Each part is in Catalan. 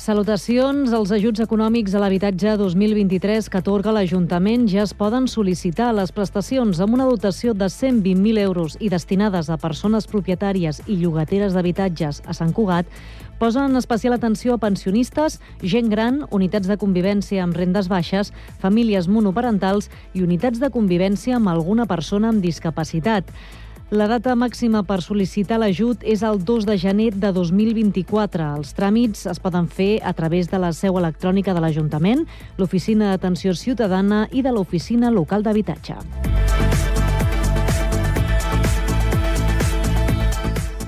Salutacions. Els ajuts econòmics a l'habitatge 2023 que atorga l'Ajuntament ja es poden sol·licitar. Les prestacions amb una dotació de 120.000 euros i destinades a persones propietàries i llogateres d'habitatges a Sant Cugat posen especial atenció a pensionistes, gent gran, unitats de convivència amb rendes baixes, famílies monoparentals i unitats de convivència amb alguna persona amb discapacitat. La data màxima per sol·licitar l'ajut és el 2 de gener de 2024. Els tràmits es poden fer a través de la seu electrònica de l'Ajuntament, l'Oficina d'Atenció Ciutadana i de l'Oficina Local d'Habitatge.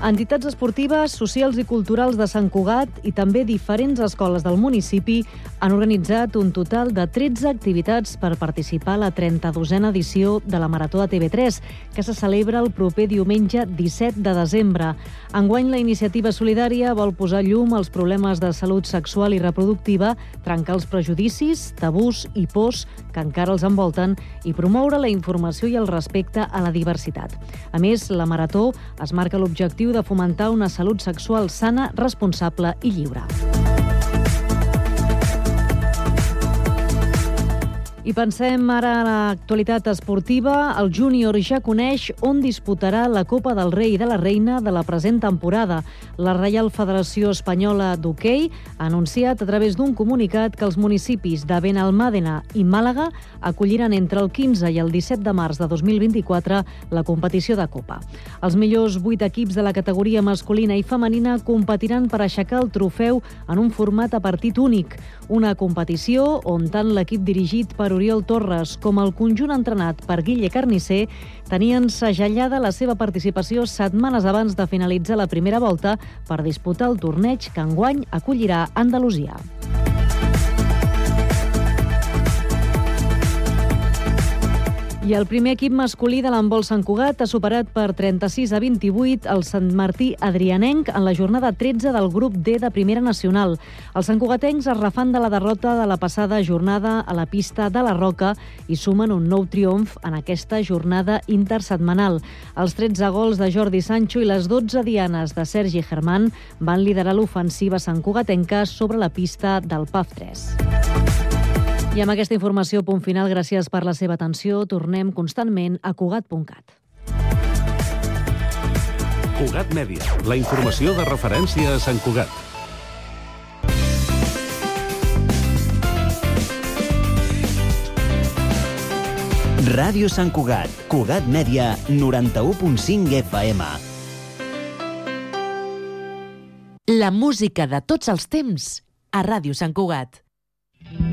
Entitats esportives, socials i culturals de Sant Cugat i també diferents escoles del municipi han organitzat un total de 13 activitats per participar a la 32a edició de la Marató de TV3, que se celebra el proper diumenge 17 de desembre. Enguany, la iniciativa solidària vol posar llum als problemes de salut sexual i reproductiva, trencar els prejudicis, tabús i pors que encara els envolten i promoure la informació i el respecte a la diversitat. A més, la Marató es marca l'objectiu de fomentar una salut sexual sana, responsable i lliure. I pensem ara a l'actualitat esportiva. El júnior ja coneix on disputarà la Copa del Rei i de la Reina de la present temporada. La Reial Federació Espanyola d'Hockey ha anunciat a través d'un comunicat que els municipis de Benalmàdena i Màlaga acolliran entre el 15 i el 17 de març de 2024 la competició de Copa. Els millors vuit equips de la categoria masculina i femenina competiran per aixecar el trofeu en un format a partit únic, una competició on tant l'equip dirigit per Oriol Torres com el conjunt entrenat per Guille Carnisser tenien segellada la seva participació setmanes abans de finalitzar la primera volta per disputar el torneig que enguany acollirà Andalusia. I el primer equip masculí de l'handbol Sant Cugat ha superat per 36 a 28 el Sant Martí Adrianenc en la jornada 13 del grup D de Primera Nacional. Els santcugatencs es refan de la derrota de la passada jornada a la pista de la Roca i sumen un nou triomf en aquesta jornada intersetmanal. Els 13 gols de Jordi Sancho i les 12 dianes de Sergi Germán van liderar l'ofensiva santcugatenca sobre la pista del PAF 3. I amb aquesta informació, punt final, gràcies per la seva atenció. Tornem constantment a Cugat.cat. Cugat Mèdia, la informació de referència a Sant Cugat. Ràdio Sant Cugat, Cugat Mèdia, 91.5 FM. La música de tots els temps a Ràdio Sant Cugat. What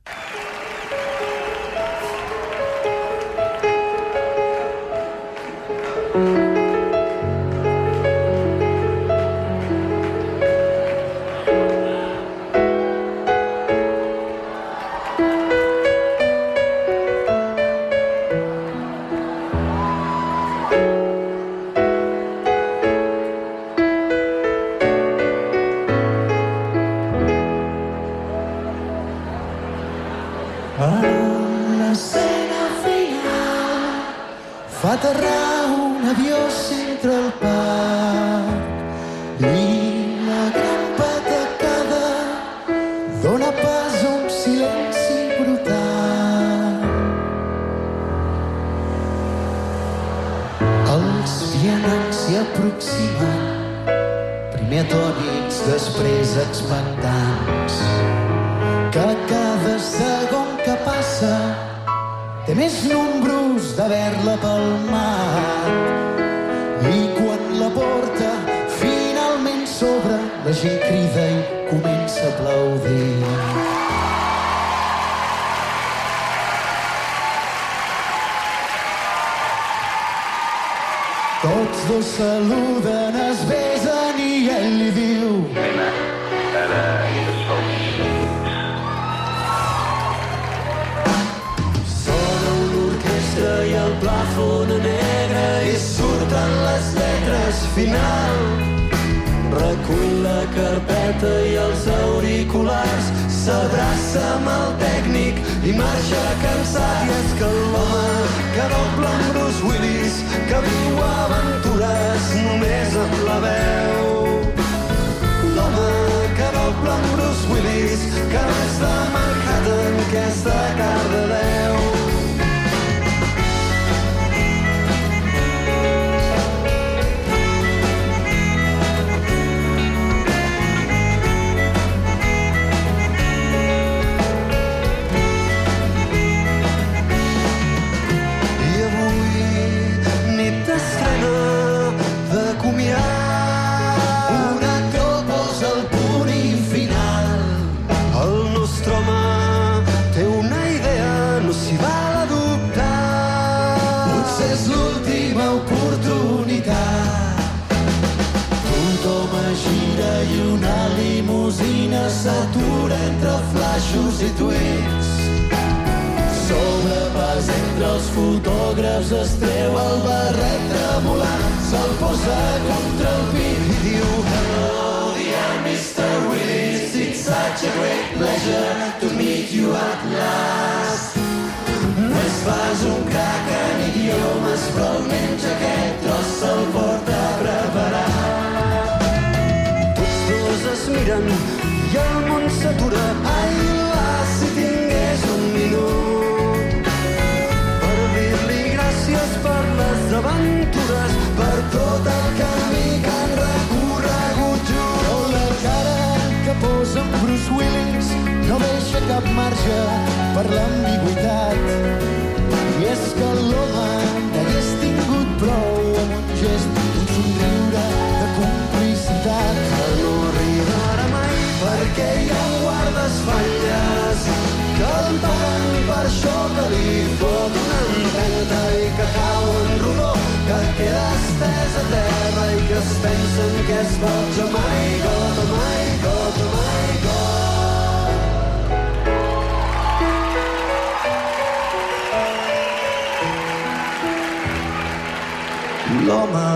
L'home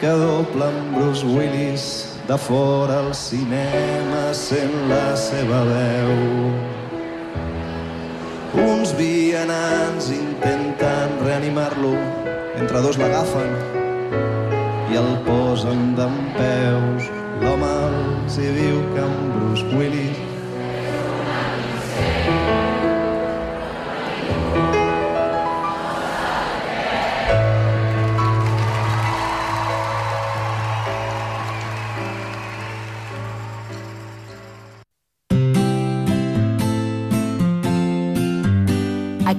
que dobla amb Bruce Willis de fora al cinema sent la seva veu. Uns vianants intenten reanimar-lo, entre dos l'agafen i el posen d'en peus. L'home els hi diu que en Bruce Willis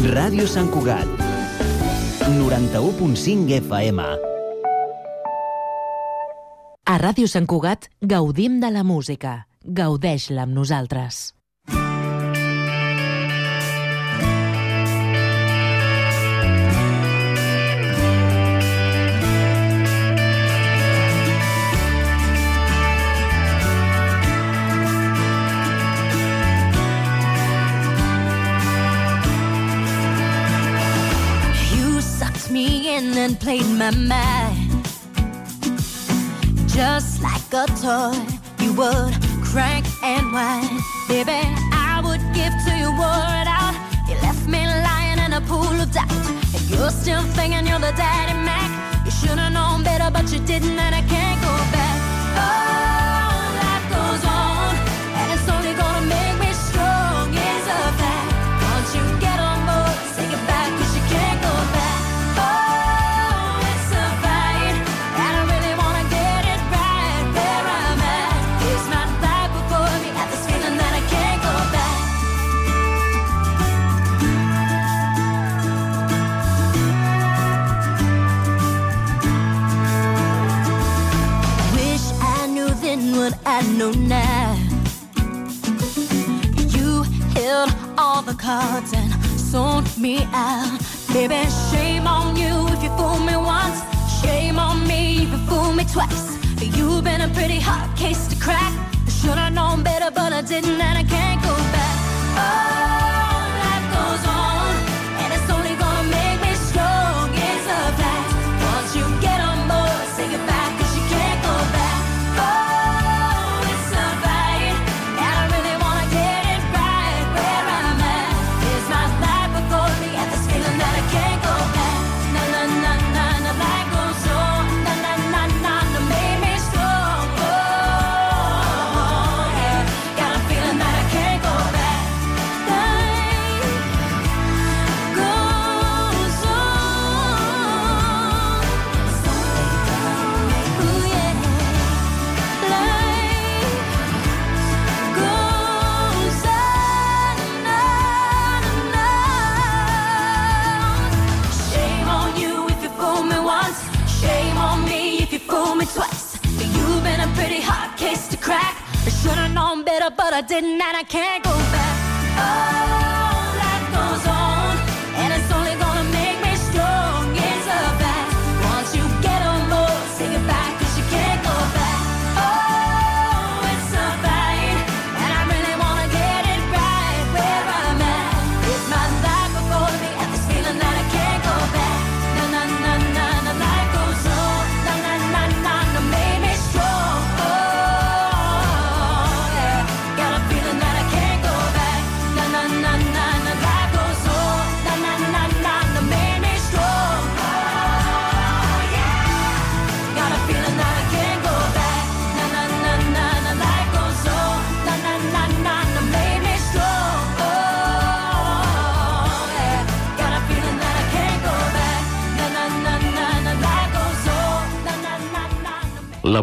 Ràdio Sant Cugat. 91.5 FM. A Ràdio Sant Cugat gaudim de la música. Gaudeix-la amb nosaltres. in and played my mind. Just like a toy, you would crank and whine. Baby, I would give to you word out. You left me lying in a pool of doubt. If you're still thinking you're the daddy Mac. You should've known better, but you didn't, and I can't go back. no now You held all the cards and sold me out. Baby, shame on you if you fool me once. Shame on me if you fool me twice. You've been a pretty hard case to crack. Should've known better, but I didn't, and I can't go back. Oh.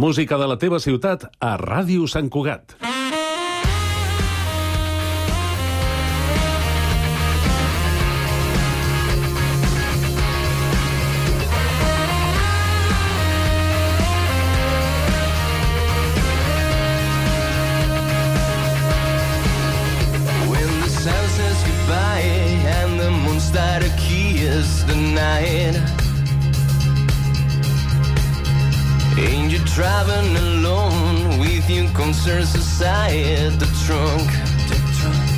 música de la teva ciutat a Ràdio Sant Cugat. Driving alone with you, concerns aside the trunk. The trunk.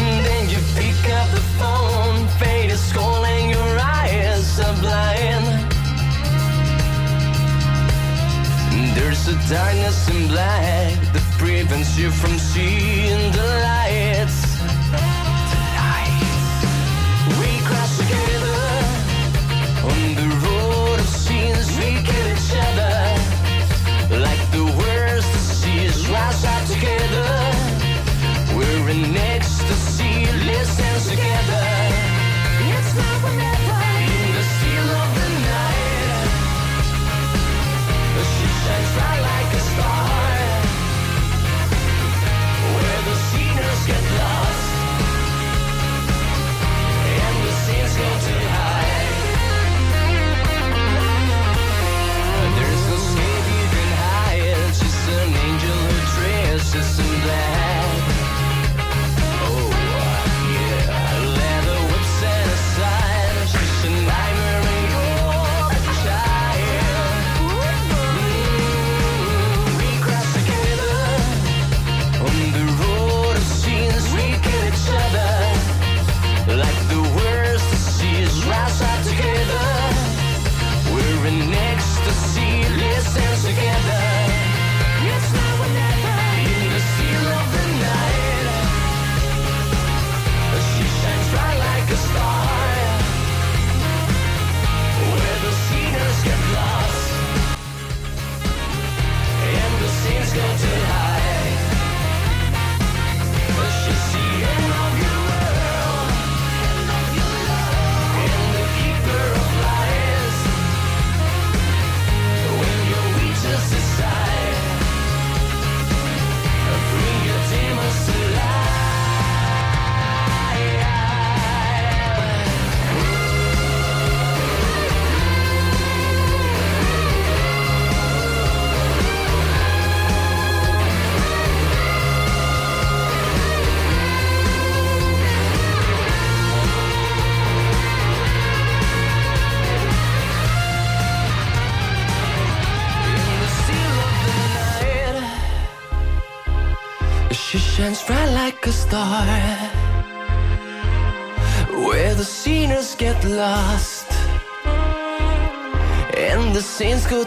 And then you pick up the phone, fate is calling, your eyes are blind. There's a darkness in black that prevents you from seeing the lights. again.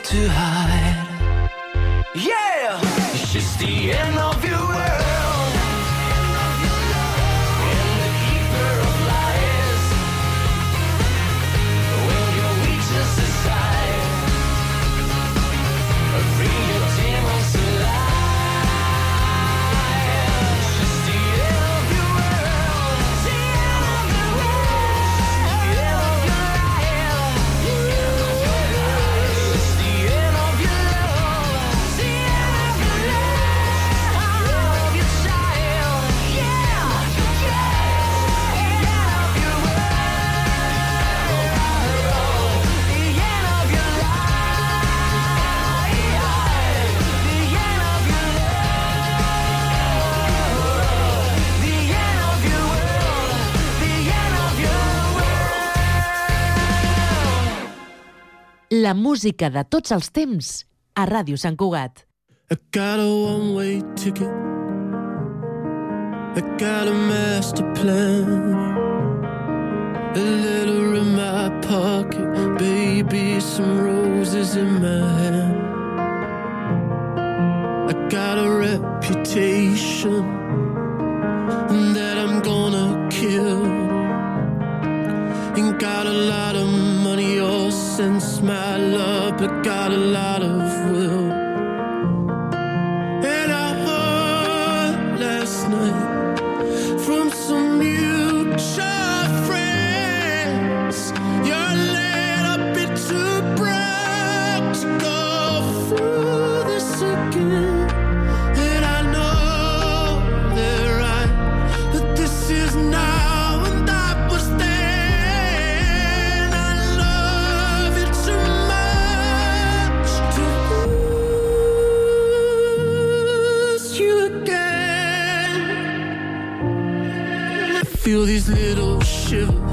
too high La música de tots els temps a Ràdio Sant Cugat. I got a one-way ticket. I got a master plan. A letter in my pocket Baby, some roses in my hand. I got a reputation. look out alive these little shivers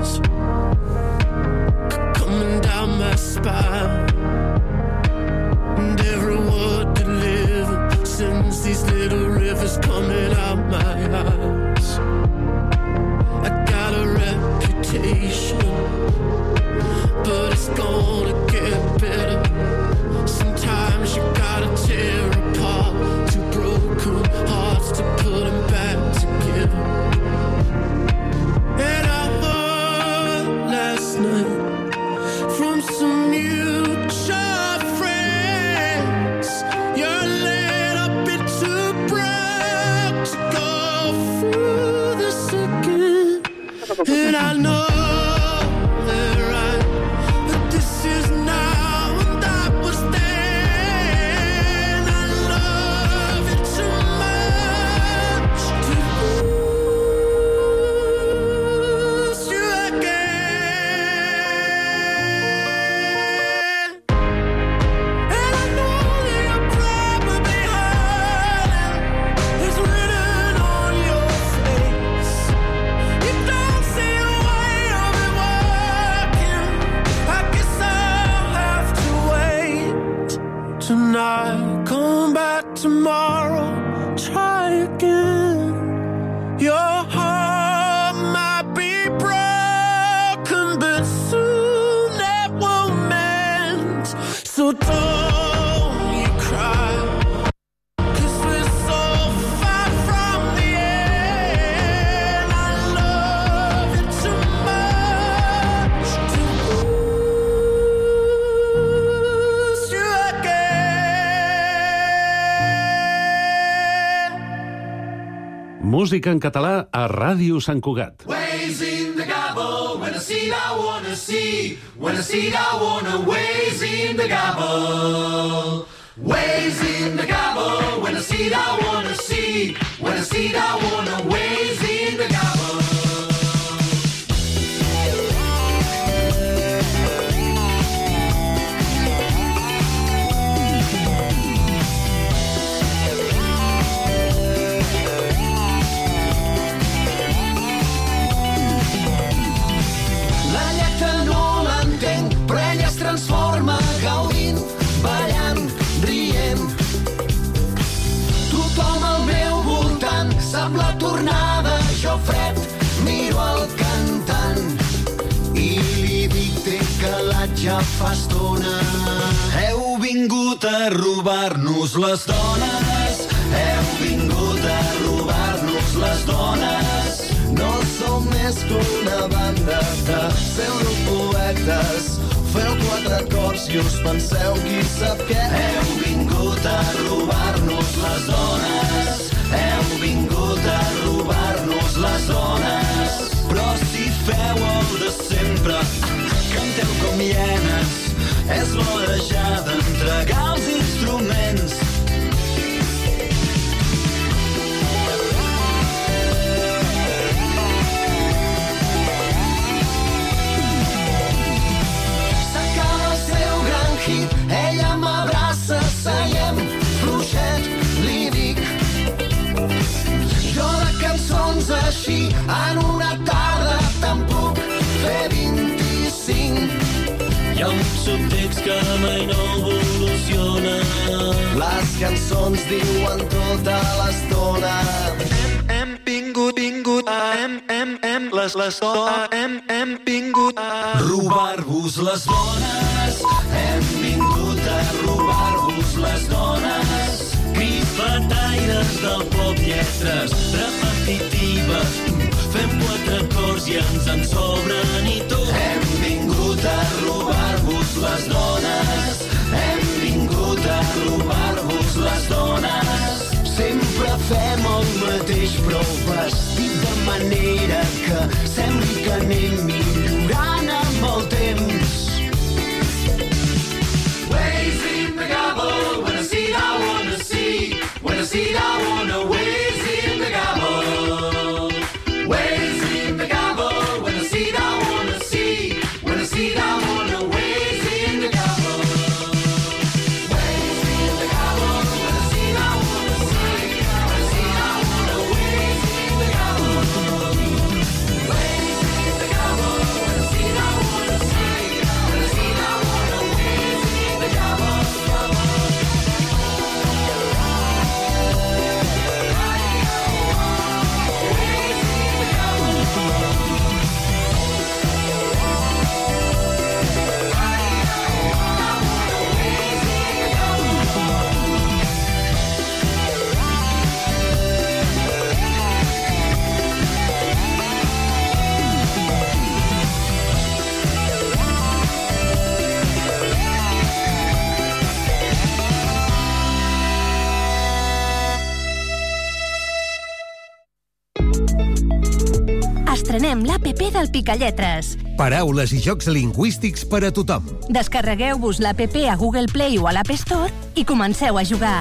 Música en català a Ràdio Sant Cugat. Ways in the gobble, when I see I wanna see. When I see I wanna ways in the gobble. Ways in the gobble, when I see it, I wanna see. When I see it, I wanna ways del pop, lletres repetitives. Fem quatre acords i ens en sobren i tot. Hem vingut a robar-vos les dones. Hem vingut a robar-vos les dones. Sempre fem el mateix, però vestit de manera que sembli que anem millorant del Picalletres. Paraules i jocs lingüístics per a tothom. Descarregueu-vos l'APP a Google Play o a l'App Store i comenceu a jugar.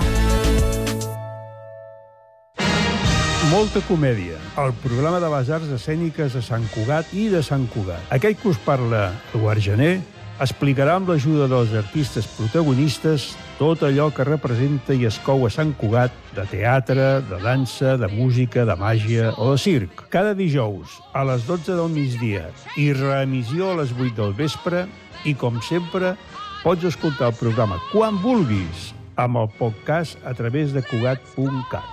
Molta comèdia, el programa de les arts escèniques de Sant Cugat i de Sant Cugat. Aquell que us parla, Eduard Gené, explicarà amb l'ajuda dels artistes protagonistes tot allò que representa i es cou a Sant Cugat de teatre, de dansa, de música, de màgia o de circ. Cada dijous a les 12 del migdia i reemissió a les 8 del vespre i, com sempre, pots escoltar el programa quan vulguis amb el podcast a través de Cugat.cat.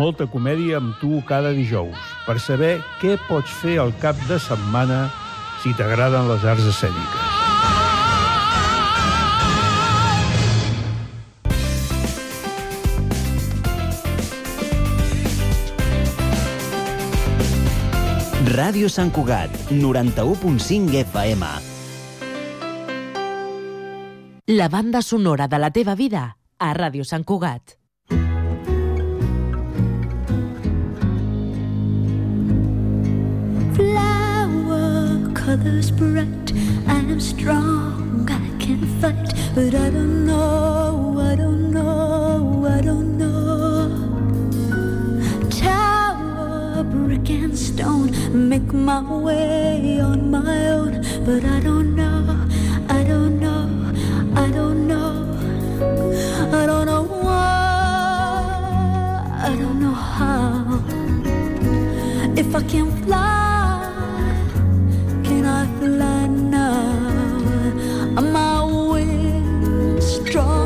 Molta comèdia amb tu cada dijous per saber què pots fer al cap de setmana si t'agraden les arts escèniques. Ràdio Sant Cugat, 91.5 FM. La banda sonora de la teva vida a Ràdio Sant Cugat. Flower colors bright I'm strong, I can fight But I don't know, I don't know, I don't know make my way on my own, but I don't know, I don't know, I don't know, I don't know why, I don't know how. If I can fly, can I fly now? Am my wind strong?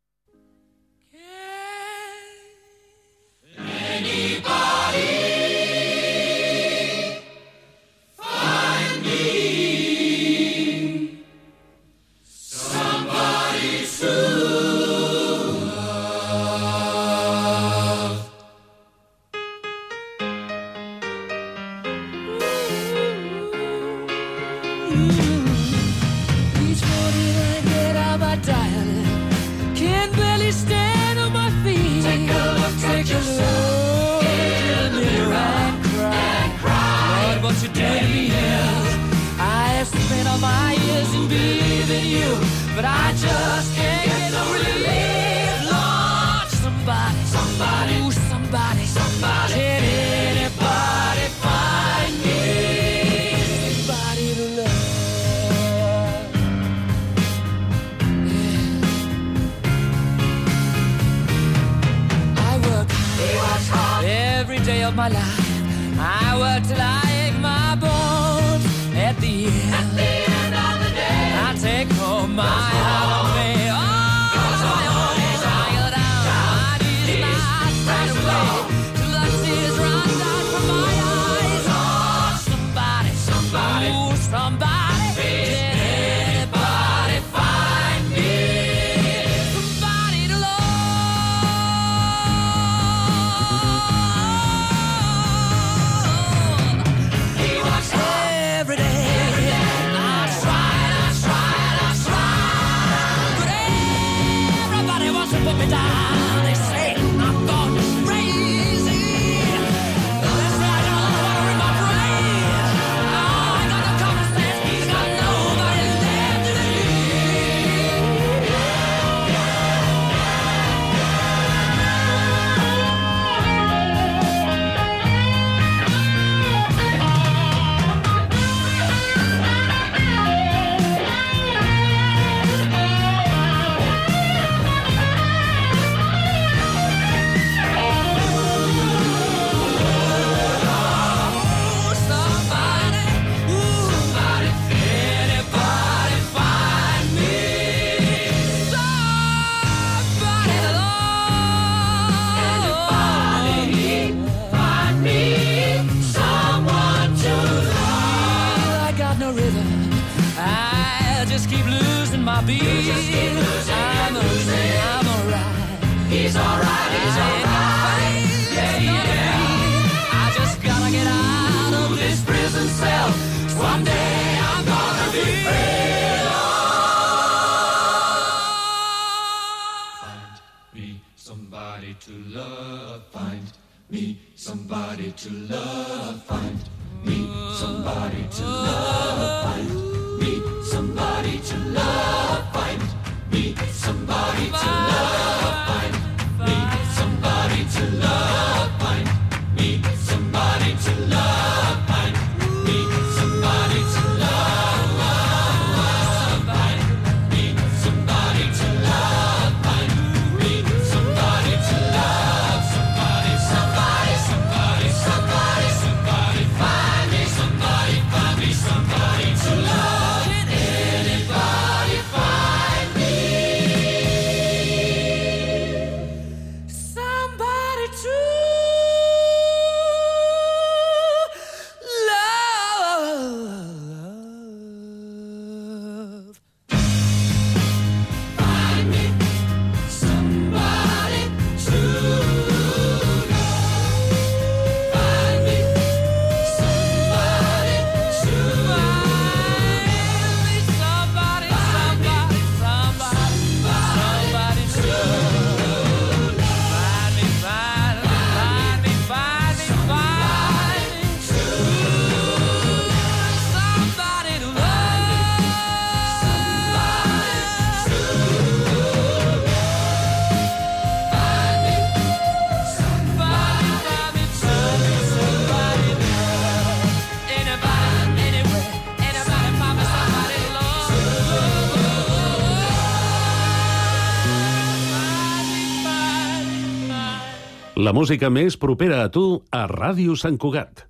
La música més propera a tu a Ràdio Sant Cugat.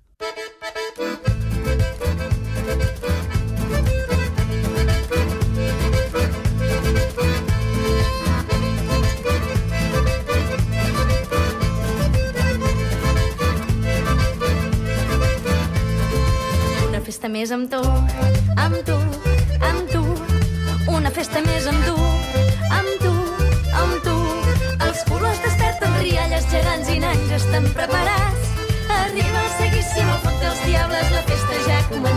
Una festa més amb tu, amb tu, amb tu. Una festa més amb tu, amb tu. gegants i nans estan preparats. Arriba el seguíssim al foc dels diables, la festa ja ha.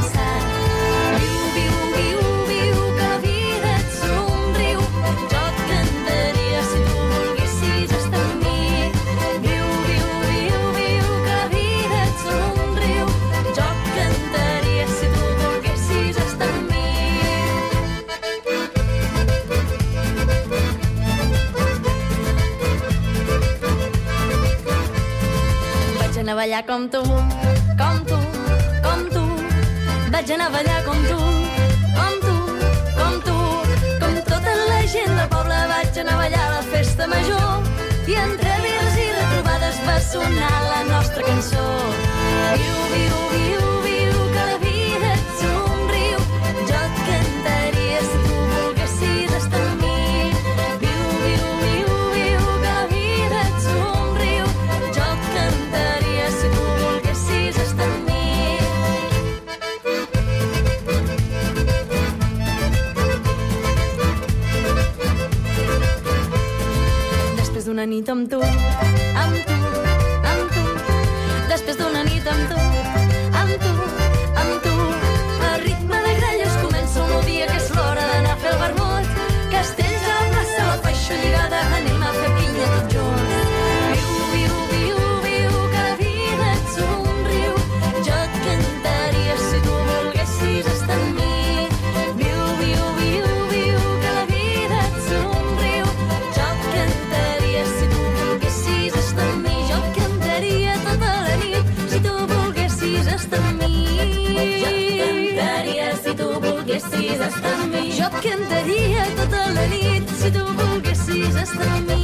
Ballar com tu, com tu, com tu. Vaig anar a ballar com tu, com tu, com tu. Com tota la gent del poble vaig anar a ballar a la festa major. I entre vils i retrobades va sonar la nostra cançó. Viu, viu, viu, d'una nit amb tu, amb tu, amb tu. Després d'una nit amb tu, volguessis estar amb mi.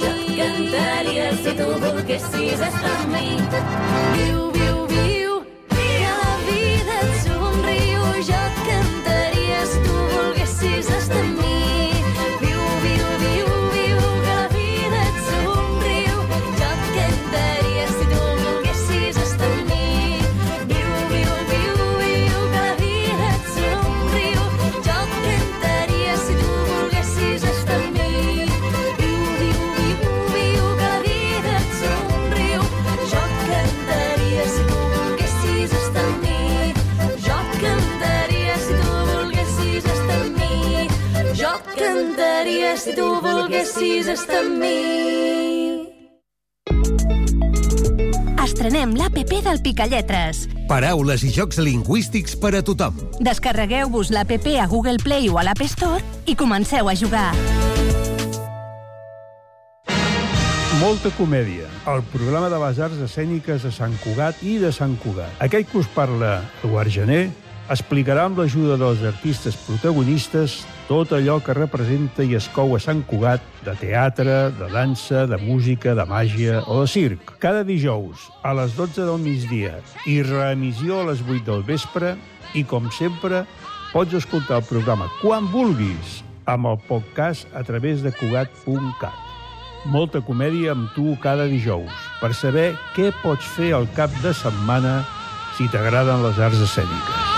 Jo et cantaria si tu volguessis estar amb mi. Viu, viu, viu, volguessis estar amb mi. Estrenem l'APP del Picalletres. Paraules i jocs lingüístics per a tothom. Descarregueu-vos l'APP a Google Play o a l'App Store i comenceu a jugar. Molta comèdia, el programa de les arts escèniques de Sant Cugat i de Sant Cugat. Aquell que us parla Eduard Gené explicarà amb l'ajuda dels artistes protagonistes tot allò que representa i es cou a Sant Cugat de teatre, de dansa, de música, de màgia o de circ. Cada dijous a les 12 del migdia i reemissió a les 8 del vespre i, com sempre, pots escoltar el programa quan vulguis amb el podcast a través de Cugat.cat. Molta comèdia amb tu cada dijous per saber què pots fer al cap de setmana si t'agraden les arts escèniques.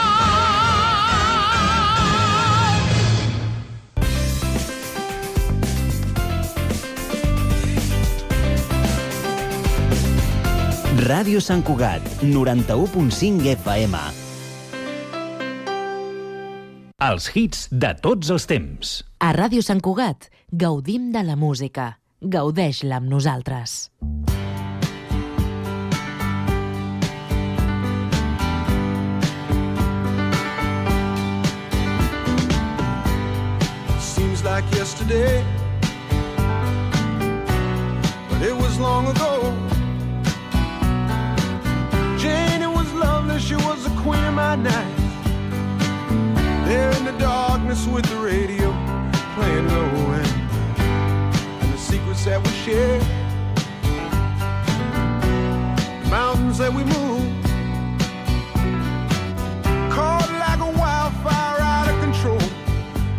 Ràdio Sant Cugat, 91.5 FM. Els hits de tots els temps. A Ràdio Sant Cugat gaudim de la música. Gaudeix-la amb nosaltres. Seems like yesterday, but it was long ago. Jane, it was lovely, she was the queen of my night. There in the darkness with the radio playing low end, and the secrets that we shared, the mountains that we moved, caught like a wildfire out of control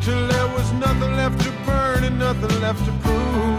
till there was nothing left to burn and nothing left to prove.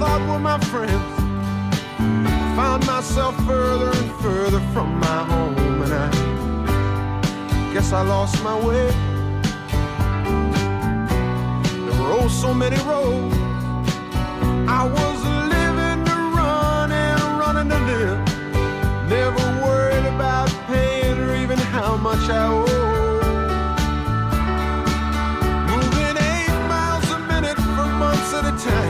thought were my friends. I found myself further and further from my home, and I guess I lost my way. There were oh so many roads. I was living to run and running to live. Never worried about paying or even how much I owe. time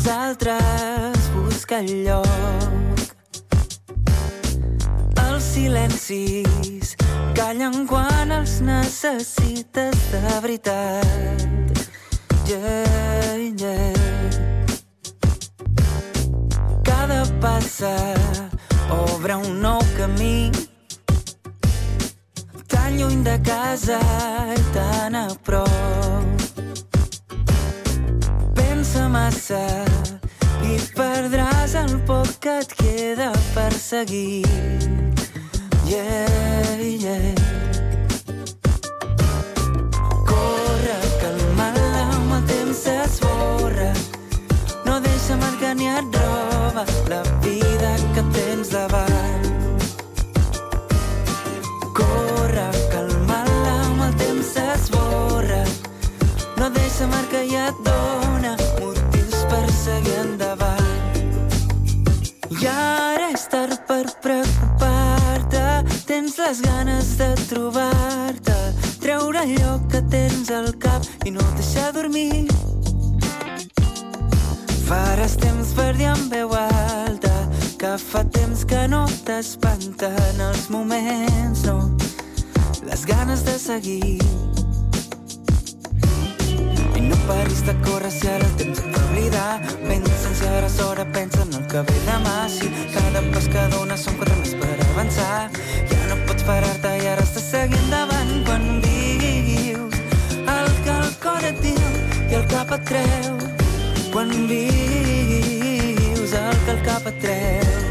nosaltres busca el lloc. Els silencis callen quan els necessites de veritat. Yeah, yeah. Cada passa obre un nou camí tan lluny de casa i tan a prop massa i perdràs el poc que et queda per seguir. Yeah, yeah. Corre, que el mal amb el temps s'esborra. No deixa marca ni et roba la vida que tens davant. Corre, que el mal amb el temps s'esborra. No deixa marca i et dona seguir endavant. I ara és tard per preocupar-te, tens les ganes de trobar-te, treure allò que tens al cap i no deixar dormir. Faràs temps per dir en veu alta que fa temps que no t'espanten els moments, no, les ganes de seguir. Paris de córrer si ara el temps et fa oblidar. Pensa si ara és hora, pensa en el que ve demà. Si cada pas que dones són quatre més per avançar. Ja no pots parar-te i ara has de seguir endavant quan vius el que el cor et diu i el cap et treu. Quan vius el que el cap et treu.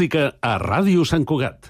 Música a Ràdio Sant Cugat.